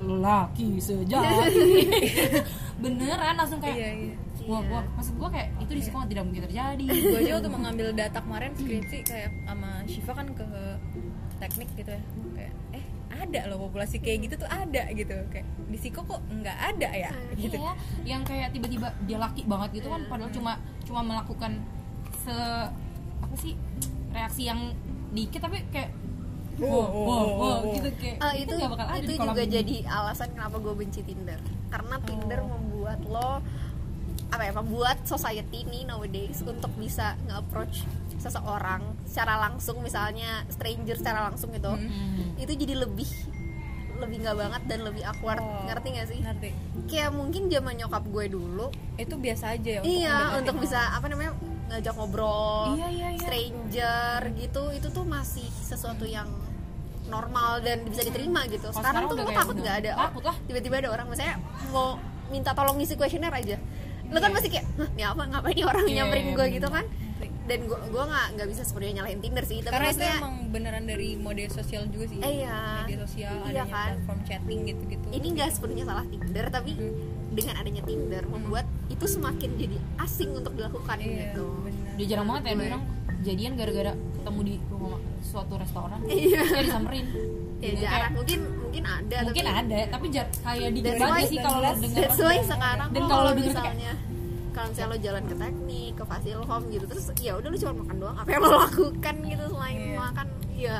lelaki sejati beneran langsung kayak iya iya. wah wah maksud gue kayak itu di sekolah tidak mungkin terjadi. Gue aja waktu mengambil data kemarin skripsi kayak sama Shiva kan ke teknik gitu ya. Kayak eh ada loh populasi kayak gitu tuh ada gitu. Kayak di Siko kok nggak ada ya? Gitu. Iya, yang kayak tiba-tiba dia laki banget gitu kan padahal cuma cuma melakukan se apa sih reaksi yang dikit tapi kayak wow wow wow gitu kayak Ah, itu bakal itu juga ini. jadi alasan kenapa gue benci Tinder. Karena Tinder membuat lo apa ya membuat society ini nowadays untuk bisa nge-approach seseorang secara langsung misalnya stranger secara langsung gitu. Hmm. itu jadi lebih lebih nggak banget dan lebih awkward. Oh. ngerti gak sih? ngerti. Kayak mungkin zaman nyokap gue dulu. Itu biasa aja ya iya untuk bisa apa namanya ngajak ngobrol Iya, iya, iya. stranger gitu. Itu tuh masih sesuatu yang normal dan bisa diterima gitu. Sekarang, sekarang tuh udah lo kayak takut udah nggak ada. Takut lah. tiba-tiba ada orang misalnya mau minta tolong ngisi kuesioner aja. Lo kan pasti kayak Hah, ini apa? Ngapain nih orang Iya, nyamperin iya, gue gitu kan. Dan gue gue nggak nggak bisa sebenarnya nyalahin Tinder sih. Tapi karena itu maksudnya emang beneran dari mode sosial juga sih. Eh, iya. media sosial Iya adanya kan? platform chatting gitu gitu ini nggak sepenuhnya salah Tinder tapi dengan adanya Tinder membuat itu semakin jadi asing untuk dilakukan iya gitu. bener. Dia jarang banget ya orang jadian gara-gara ketemu di rumah suatu restoran Iya. dia disamperin. Ya Gitu, jarang. kayak, mungkin mungkin ada mungkin tapi ada tapi jar- kayak di aja sih kalau lo dengar That's why sekarang Dan kalau denger misalnya kalau misalnya lo jalan ke teknik, ke Fasilkom gitu terus ya udah lo cuma makan doang apa yang lo lakukan gitu selain Iya. makan? Ya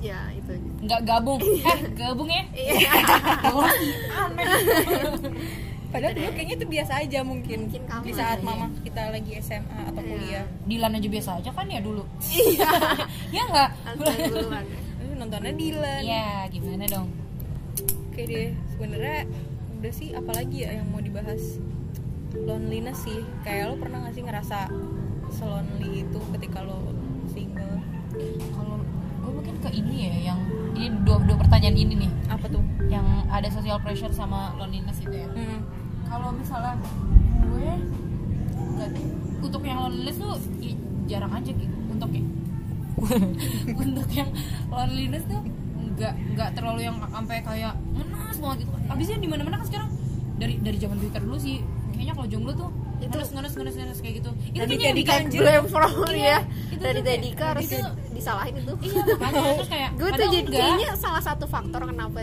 ya itu. Nggak gabung. Eh gabung ya? Iya. padahal dulu kayaknya itu biasa aja mungkin, Mungkin kamu di saat mama kita lagi SMA atau Iya. kuliah. Dilan aja biasa aja kan ya dulu? Iya. Ya nggak? Nontonnya Dilan. Iya gimana dong? Oke deh, sebenarnya udah sih apalagi ya yang mau dibahas? Loneliness sih. Kayak lo pernah gak sih ngerasa selonely itu ketika lo single? kalau gue mungkin ke ini ya yang ini dua dua pertanyaan ini nih. Apa tuh? yang ada social pressure sama loneliness itu ya. Hmm. Kalau misalnya gue nggak untuk yang loneliness tuh jarang aja gitu. Untuk ya untuk yang loneliness tuh nggak nggak terlalu yang sampai kayak ngenas banget gitu. Abisnya di mana mana kan sekarang. Dari dari zaman twitter dulu sih. Kayaknya kalau jomblo tuh Itu- ngenes ngenes ngenes ngenes kayak gitu. Itu Raditya kayaknya yang Dika bikin from Iya, ya. Itu dari Dedika harus itu- disalahin itu. Iya makanya terus kayak gue tuh jadi enggak. kayaknya salah satu faktor kenapa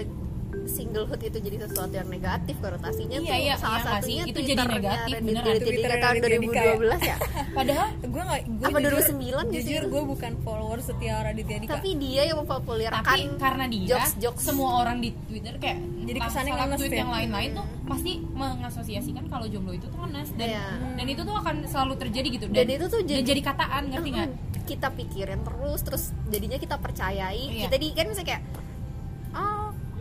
singlehood itu jadi sesuatu yang negatif konotasinya Iya, tuh iya, salah iya satunya sih? Itu jadi negatif, Raditya beneran. Dika Twitter tahun Raditya Dika ya? 2012 ya padahal Gue gak, gue Apa 2009 gitu Jujur gue bukan follower setia Raditya Dika tapi dia yang mempopulerkan tapi karena dia jokes-jokes semua orang di Twitter kayak Jadi kesannya ngenes tweet ya? yang lain-lain tuh pasti mengasosiasikan kalau jomblo itu tuh ngenes dan Iya. dan itu tuh akan selalu terjadi gitu Dan itu tuh dan jadi- jadi kataan ngerti nggak kita pikirin terus terus jadinya kita percayai Iya. kita di kan misalnya kayak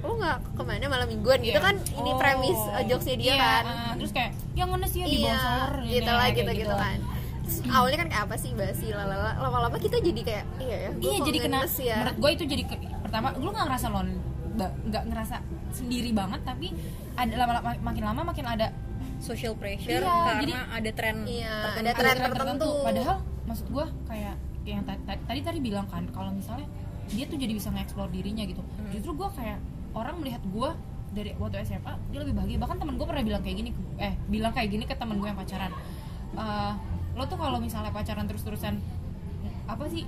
lo nggak ke mana malam mingguan gitu Iya. kan ini Oh. premis uh, jokesnya dia Iya, kan uh, terus kayak yang ngenes ya di iya bawah shower ini, gitu lah kayak gitu gitu kan Terus awalnya kan kayak apa sih basi lalala lama-lama kita jadi kayak iya ya gua iya jadi kena ya menurut gue itu jadi ke- pertama lu nggak ngerasa lon nggak ngerasa sendiri banget tapi ada lama-lama makin lama makin ada social pressure Iya, karena jadi- ada tren Iya, tertentu. ada tren tertentu. padahal maksud gue kayak yang tadi tadi, tadi, tadi bilang kan kalau misalnya dia tuh jadi bisa nge-explore dirinya gitu Hmm. justru gue kayak orang melihat gue dari waktu SMA dia lebih bahagia bahkan temen gue pernah bilang kayak gini eh bilang kayak gini ke temen gue yang pacaran Eh, lo tuh kalau misalnya pacaran terus-terusan apa sih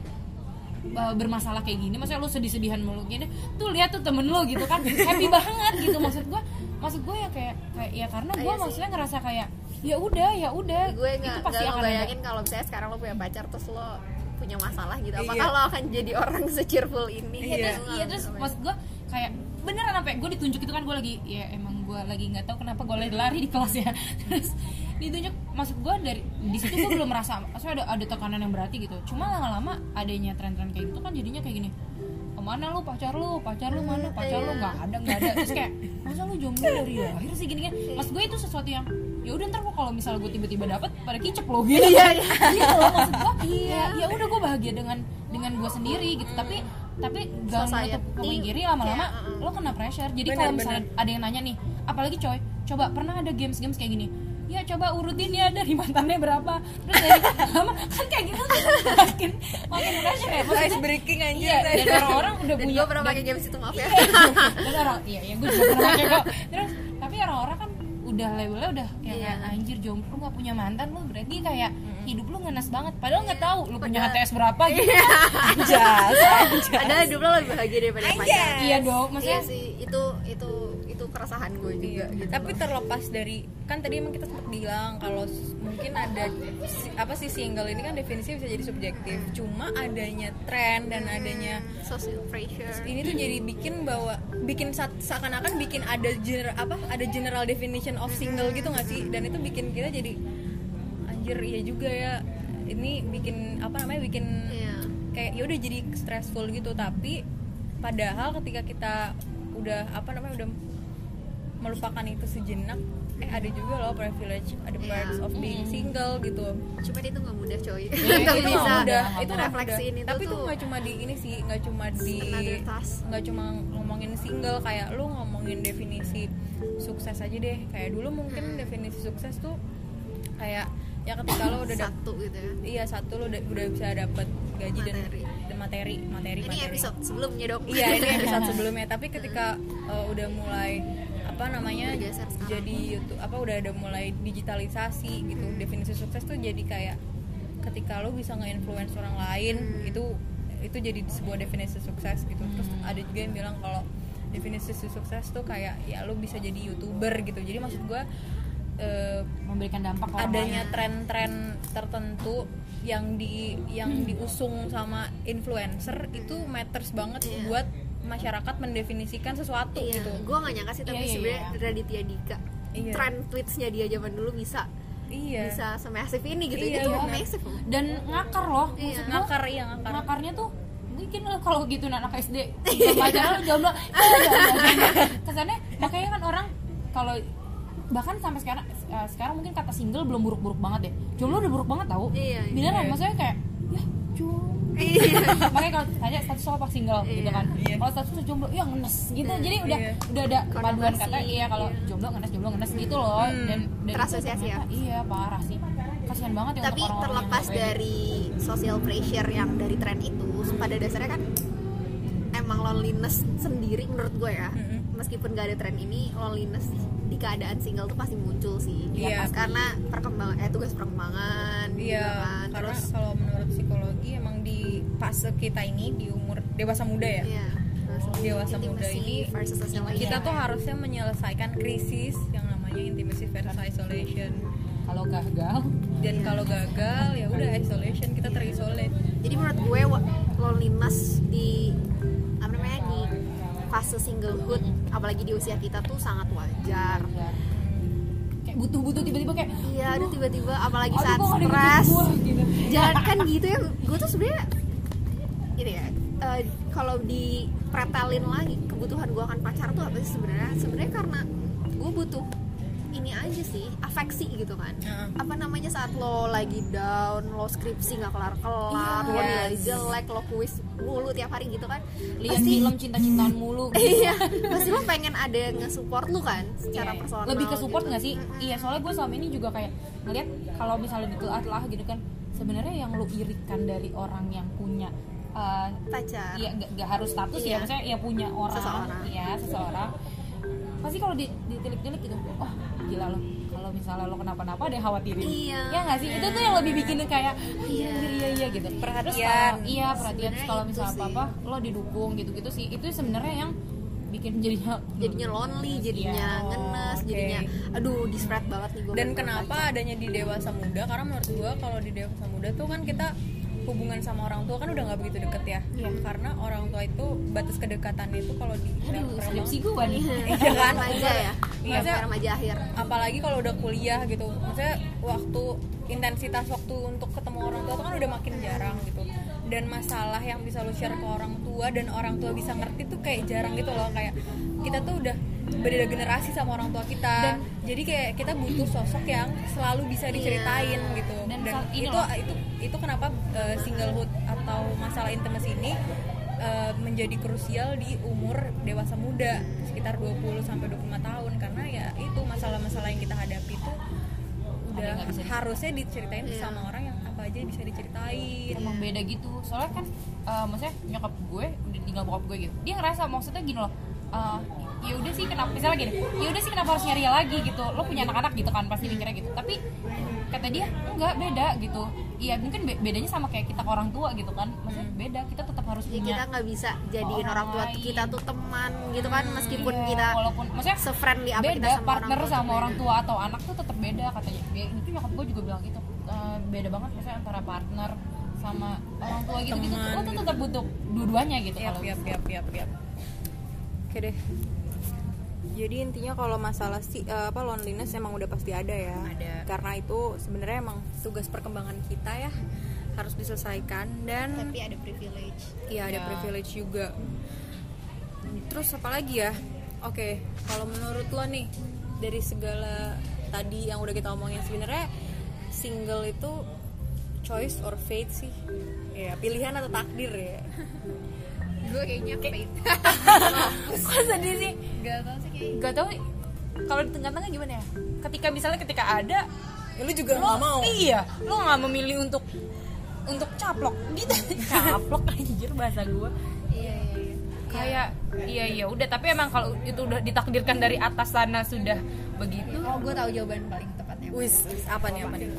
eh, bermasalah kayak gini, maksudnya lo sedih-sedihan mulu gini, tuh lihat tuh temen lo gitu kan, happy banget gitu maksud gue, maksud gue ya kayak kayak ya karena gue Iya sih. maksudnya ngerasa kayak ya udah ya udah, gue nggak pasti nggak akan ada. ngebayangin kalau misalnya sekarang lo punya pacar terus lo punya masalah gitu apakah Iya. lo akan jadi orang se-cheerful ini Iya, Iya. terus, iya terus maksud gue kayak beneran sampai gue ditunjuk itu kan gue lagi ya emang gue lagi nggak tahu kenapa gue lari, lari di kelas ya. Terus ditunjuk maksud gue dari di situ gue belum merasa maksudnya ada ada tekanan yang berarti gitu. Cuma lama-lama adanya tren-tren kayak gitu kan jadinya kayak gini. Ke mana lu pacar lu? Pacar lu mana? Pacar lu nggak ada nggak ada. Terus kayak masa lu jomblo dari lahir sih gini kan maksud gue itu sesuatu yang ya udah ntar gua kalau misalnya gue tiba-tiba dapet pada kicep lo gitu iya. Loh maksud gue iya. Ya udah gue bahagia dengan dengan gue sendiri gitu. Tapi tapi gak Society. menutup kemungkiri lama-lama Kayak, uh-uh. lo kena pressure. Jadi Bener, kalau misalnya ada yang nanya nih apalagi coy? Coba pernah ada games games kayak gini? Ya coba urutin ya dari mantannya berapa? Terus dari lama kan kayak gitu tuh. Makin makin pressure ya ice maksudnya breaking anjir. Iya dan orang-orang udah dan punya gue pernah pakai games itu maaf ya. Dan orang iya ya gue juga pernah pakai kok. Terus tapi orang-orang kan udah labelnya udah kayak Iya. anjir jomblo lu gak punya mantan lu. Berarti kayak hidup lu ngenes banget. Padahal nggak tahu lu punya HTS berapa gitu. Anjas anjas. Ada hidup lo lebih bahagia daripada pacar. Iya dong iya maksudnya sih itu itu itu keresahan gue juga Iya, gitu. Tapi terlepas dari kan tadi emang kita sempat bilang kalau mungkin ada apa sih single ini kan definisinya bisa jadi subjektif. Cuma adanya tren dan adanya social pressure. Ini tuh jadi bikin bahwa bikin seakan-akan bikin ada gener apa ada general definition of single gitu nggak sih? Dan itu bikin kita jadi anjir iya juga ya. Ini bikin apa namanya bikin Iya. kayak ya udah jadi stressful gitu tapi padahal ketika kita udah apa namanya udah melupakan itu sejenak eh ada juga loh privilege ada Iya. perks of being single gitu cuma itu nggak mudah coy untuk itu nggak bisa mudah. udah nggak itu mudah. refleksiin itu tapi tuh tuh nggak cuma di ini sih nggak cuma di nggak cuma ngomongin single kayak lu ngomongin definisi sukses aja deh kayak dulu mungkin Hmm. definisi sukses tuh kayak ya ketika lo udah satu gitu ya. Iya satu lo udah, udah bisa dapet gaji dan Materi. dan materi materi ini materi. episode sebelumnya dong. Iya ini episode sebelumnya. Tapi ketika uh, udah mulai apa namanya jadi YouTube apa udah ada mulai digitalisasi gitu definisi sukses tuh jadi kayak ketika lo bisa nge-influence orang lain Hmm. itu itu jadi sebuah definisi sukses gitu. Terus ada juga yang bilang kalau definisi sukses tuh kayak ya lo bisa jadi youtuber gitu. Jadi maksud gue eh, memberikan dampak adanya tren-tren tertentu yang di yang Hmm. diusung sama influencer itu matters banget Iya. buat masyarakat mendefinisikan sesuatu iya gitu. gue nggak nyangka sih tapi Iya, iya, sebenarnya iya. Raditya Dika Iya. tren tweetsnya dia zaman dulu bisa Iya. bisa semasif ini gitu Iya, itu iya. massive dan ngakar loh Iya. maksud gua, Ngakar iya ngakar. ngakarnya tuh mungkin lo kalau gitu anak SD jomblo eh, jomblo. kesannya makanya kan orang kalau bahkan sampai sekarang eh, sekarang mungkin kata single belum buruk-buruk banget deh jomblo udah buruk banget tau Iya, iya. beneran Iya. maksudnya kayak ya jomblo iya makanya kalau tanya status apa single gitu Iya. kan Iya. kalau status lo jomblo ya ngenes gitu jadi udah Iya. udah ada paduan kata iya kalau iya. jomblo ngenes jomblo ngenes gitu loh Hmm. dan dan Terasosiasi itu ternyata- iya parah sih kasihan banget ya tapi untuk orang-orang terlepas yang kayak dari social pressure yang dari tren itu pada dasarnya kan emang loneliness sendiri menurut gue ya Mm-mm. meskipun gak ada tren ini loneliness di keadaan single tuh pasti muncul sih Iya. Pas- karena perkembangan eh tugas perkembangan gitu Iya, kan. karena terus kalau menurut psikologi emang di fase kita ini di umur dewasa muda ya. iya Dewasa muda intimacy ini versus isolation. Kita tuh harusnya menyelesaikan krisis yang namanya intimacy versus isolation. kalau gagal Dan Iya. kalau gagal ya udah isolation, kita terisolate. jadi menurut gue loneliness di fase singlehood apalagi di usia kita tuh sangat wajar. Kayak butuh-butuh tiba-tiba kayak iya aduh tiba-tiba apalagi "Aduh, saat stres dijemput," gitu. Jangan kan gitu ya gue tuh sebenarnya gini ya eh, kalau dipretelin lagi kebutuhan gue akan pacar tuh apa sih sebenarnya? Sebenarnya karena gue butuh ini aja sih afeksi gitu kan apa namanya saat lo lagi down lo skripsi nggak kelar kelar Iya. lo nilai Yes. jelek lo kuis mulu tiap hari gitu kan lihat film cinta-cintaan mulu gitu. iya pasti lo pengen ada yang nge-support lu kan secara Iya, personal lebih ke support gitu. nggak sih iya soalnya gue selama ini juga kayak ngeliat kalau misalnya ditelah lah gitu kan sebenarnya yang lu irikan dari orang yang punya eh, pacar Iya, nggak nggak harus status Iya. ya, maksudnya ya punya orang, Seseorang. ya seseorang. Pasti kalau di ditilik-tilik gitu, oh gila lo, kalau misalnya lo kenapa-napa ada yang khawatirin. Iya. Ya nggak sih? Itu tuh yang lebih bikin kayak iya Iya. iya iya gitu. Terus Perhatian. kalau- iya perhatian. Terus kalau misalnya sih. apa-apa lo didukung gitu-gitu sih. Itu sebenarnya yang bikin jadinya jadinya lonely jadinya Iya. ngenes oke. jadinya aduh disparate banget nih gue Dan kenapa adanya di dewasa muda? Karena menurut gua kalau di dewasa muda tuh kan kita hubungan sama orang tua kan udah nggak begitu deket ya. Iya. karena orang tua itu batas kedekatannya itu kalau di aduh skripsi gua nih. Iya kan? ya. Iya. iya. Remaja akhir. apalagi kalau udah kuliah gitu. Maksudnya waktu intensitas waktu untuk ketemu orang tua tuh kan udah makin jarang gitu. Dan masalah yang bisa lu share ke orang tua dan orang tua bisa ngerti tuh kayak jarang gitu loh. Kayak kita tuh udah beda generasi sama orang tua kita. Dan- jadi kayak kita butuh sosok yang selalu bisa diceritain gitu. Dan dan, itu loh. itu itu kenapa uh, singlehood atau masalah intimacy ini uh, menjadi krusial di umur dewasa muda sekitar 20 sampai 25 tahun. Karena ya itu masalah-masalah yang kita hadapi itu udah bisa harusnya diceritain Iya. sama orang yang apa aja bisa diceritain. Emang beda gitu. Soalnya kan eh, maksudnya nyokap gue udah tinggal bokap gue gitu. Dia ngerasa maksudnya gini loh eh, ya udah sih kenapa misalnya gini ya udah sih kenapa harus nyari lagi gitu lo punya anak-anak gitu kan pasti mikirnya gitu tapi kata dia enggak beda gitu iya mungkin be- bedanya sama kayak kita ke orang tua gitu kan maksudnya beda kita tetap harus punya kita nggak bisa jadiin orang orang tua lain. kita tuh teman gitu kan meskipun Iya, kita walaupun maksudnya se-friendly apa kita beda sama partner orang tua sama orang beda. tua atau anak tuh tetap beda katanya ya, itu nyokap gue juga bilang gitu Eh, beda banget misalnya antara partner sama orang tua gitu gitu lo tuh gitu. tetap butuh dua-duanya gitu Yap, kalau yap, yap, yap. Oke deh. Jadi intinya kalau masalah si eh, apa loneliness emang udah pasti ada ya. Ada. Karena itu sebenarnya emang tugas perkembangan kita ya harus diselesaikan dan tapi ada privilege Iya ada Ya. privilege juga. Terus apa lagi ya? Oke, kalau menurut lo nih dari segala tadi yang udah kita omongin sebenarnya single itu choice or fate sih? Ya pilihan atau takdir ya? gue kayaknya fate kok sedih sih? Gak tau sih kayak gak tau kalau di tengah-tengah gimana ya? Ketika misalnya ketika ada Ya, lu juga nggak mau. iya lo nggak memilih untuk untuk caplok gitu. Caplok anjir bahasa gue iya iya iya. Kayak iya iya udah tapi emang kalau itu udah ditakdirkan dari atas sana sudah begitu. Oh gue tahu jawaban paling tepatnya. Wis, apa nih apa nih?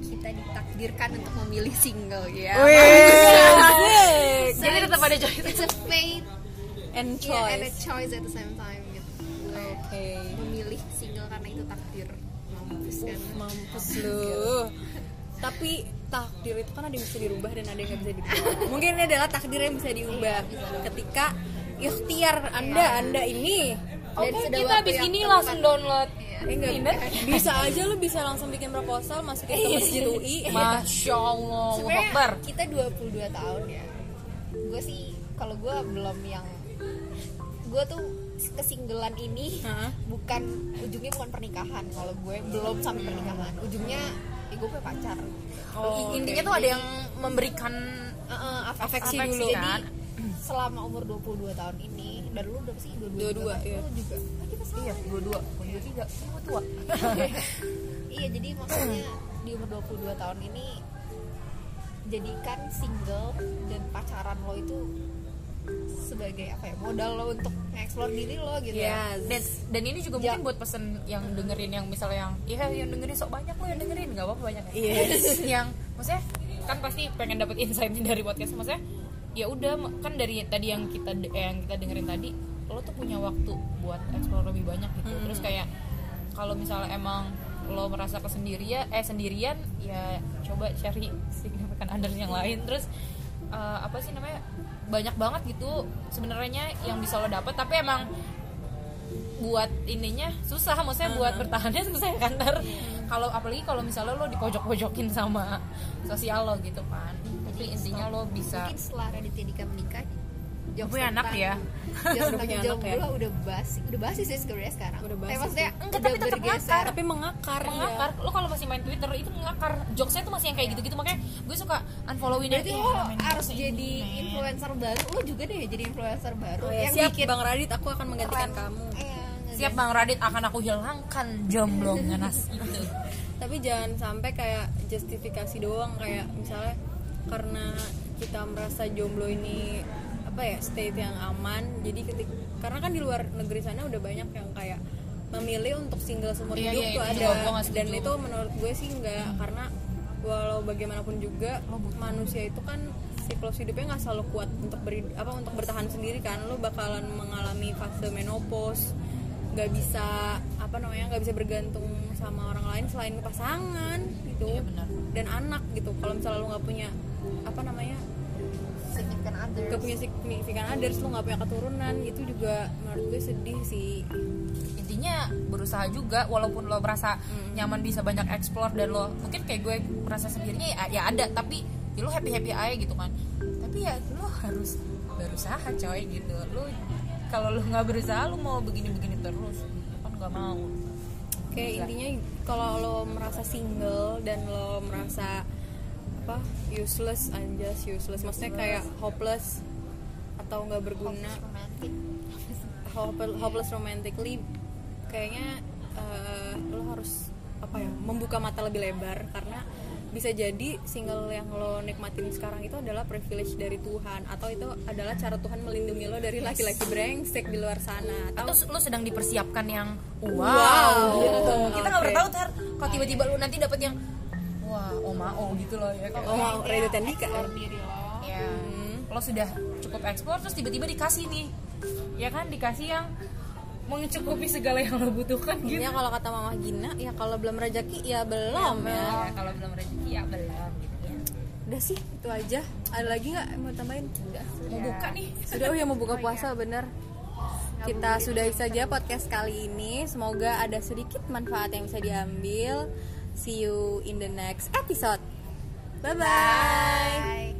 kita ditakdirkan untuk memilih single ya. Wih, ada choice it's a fate and yeah, and a choice. choice at the same time gitu. Oke. memilih single karena itu takdir. Mampus kan. Mampus lu. Tapi takdir itu kan ada yang bisa dirubah dan ada yang nggak bisa dirubah. Mungkin ini adalah takdir yang bisa diubah. Ketika ikhtiar Anda Anda ini Oke, sudah kita habis ini langsung download. Eh, enggak, bisa aja lu bisa langsung bikin proposal masukin ke masjid UI. Masya Allah, kita 22 tahun ya gue sih kalau gue belum yang gue tuh kesinggelan ini Hah? bukan ujungnya bukan pernikahan kalau gue belum sampai pernikahan ujungnya ya gue punya pacar Oh, Intinya oke. tuh ada yang memberikan Eh, eh, Afeksi afeksi dulu. jadi selama umur 22 tahun ini dan lu udah sih 22 22, kan? iya. Lu juga Ah, kita sama. Iya, dua-dua, dua-tiga, gue tua iya jadi maksudnya di umur 22 tahun ini jadikan single dan pacaran lo itu sebagai apa ya modal lo untuk explore diri lo gitu. Ya Yes. dan, dan ini juga Ja- mungkin buat pesen yang dengerin yang misalnya yang iya yang dengerin sok banyak lo yang dengerin. Nggak apa-apa banyak. Ya Yes. yang maksudnya kan pasti pengen dapet insight dari podcast. Maksudnya ya udah kan dari tadi yang kita eh, yang kita dengerin tadi lo tuh punya waktu buat explore lebih banyak gitu. Terus kayak kalau misalnya emang lo merasa kesendirian eh sendirian ya coba cari signifikan others yang lain. Terus eh, apa sih namanya banyak banget gitu sebenarnya yang bisa lo dapet. Tapi emang buat ininya susah maksudnya buat bertahannya susah kan ntar kalau apalagi kalau misalnya lo dipojok-pojokin sama sosial lo gitu kan. Tapi intinya lo bisa mungkin setelah Raditya Dika menikah jokes punya anak ya. jokes tentang punya anak jomblo ya. udah basi udah basi sih sebenarnya sekarang. Udah basi Tapi maksudnya. Enggak, tapi tetap bergeser tapi mengakar, ya. mengakar. Lo kalau masih main twitter itu mengakar. Jokesnya tuh masih yang kayak gitu-gitu. Makanya gue suka unfollowin berarti lo "Eh, harus jadi ini, men." influencer baru lo juga deh jadi influencer baru. Oh, ya, yang siap bikin Bang Radit aku akan menggantikan keren. kamu. Iya, siap bang Radit akan aku hilangkan jomblo ngenas itu tapi jangan sampai kayak justifikasi doang. Kayak misalnya karena kita merasa jomblo ini apa ya state yang aman. Jadi ketik karena kan di luar negeri sana udah banyak yang kayak memilih untuk single seumur Iya, hidup iya, tuh itu ada. Dan itu menurut gue sih enggak karena walau bagaimanapun juga manusia itu kan siklus hidupnya nggak selalu kuat untuk beri apa untuk bertahan sendiri kan. Lo bakalan mengalami fase menopause nggak bisa apa namanya nggak bisa bergantung sama orang lain selain pasangan gitu Iya, benar. dan anak gitu. Kalau misalnya lu nggak punya apa namanya significant others. Gak punya signifikan others lu nggak punya keturunan itu juga menurut gue sedih sih. Intinya berusaha juga walaupun lo merasa nyaman bisa banyak explore dan lo mungkin kayak gue merasa sendirinya ya, ya ada tapi ya lo happy happy aja gitu kan. Tapi ya lo harus berusaha coy gitu. Lo kalau lo nggak berusaha lo mau begini begini terus. Kan nggak mau. Kayak intinya kalau lo merasa single dan lo merasa apa useless anjas useless. Maksudnya kayak hopeless atau nggak berguna. Hopeless, hopeless romantically. Kayaknya eh, lo harus apa ya membuka mata lebih lebar. Karena bisa jadi single yang lo nikmatin sekarang itu adalah privilege dari Tuhan. Atau itu adalah cara Tuhan melindungi lo dari laki-laki brengsek di luar sana. Atau atau lo sedang dipersiapkan yang wow, Wow, gitu. kita nggak pernah tahu ter. Kalau tiba-tiba lo nanti dapet yang oh mau gitu loh ya. Kan oh mau Redo Tandika. diri lo ya lo sudah cukup ekspor terus tiba-tiba dikasih nih. Ya kan dikasih yang mencukupi segala yang lo butuhkan gitu. Ya kalau kata Mama Gina ya kalau belum rezeki ya belum ya ya. kalau belum rezeki ya belum gitu ya. Udah sih itu aja. Ada lagi nggak mau tambahin? Udah mau buka nih. Sudah oh ya mau buka puasa bener. Kita sudahi saja podcast kali ini. Semoga ada sedikit manfaat yang bisa diambil See you in the next episode. Bye-bye. Bye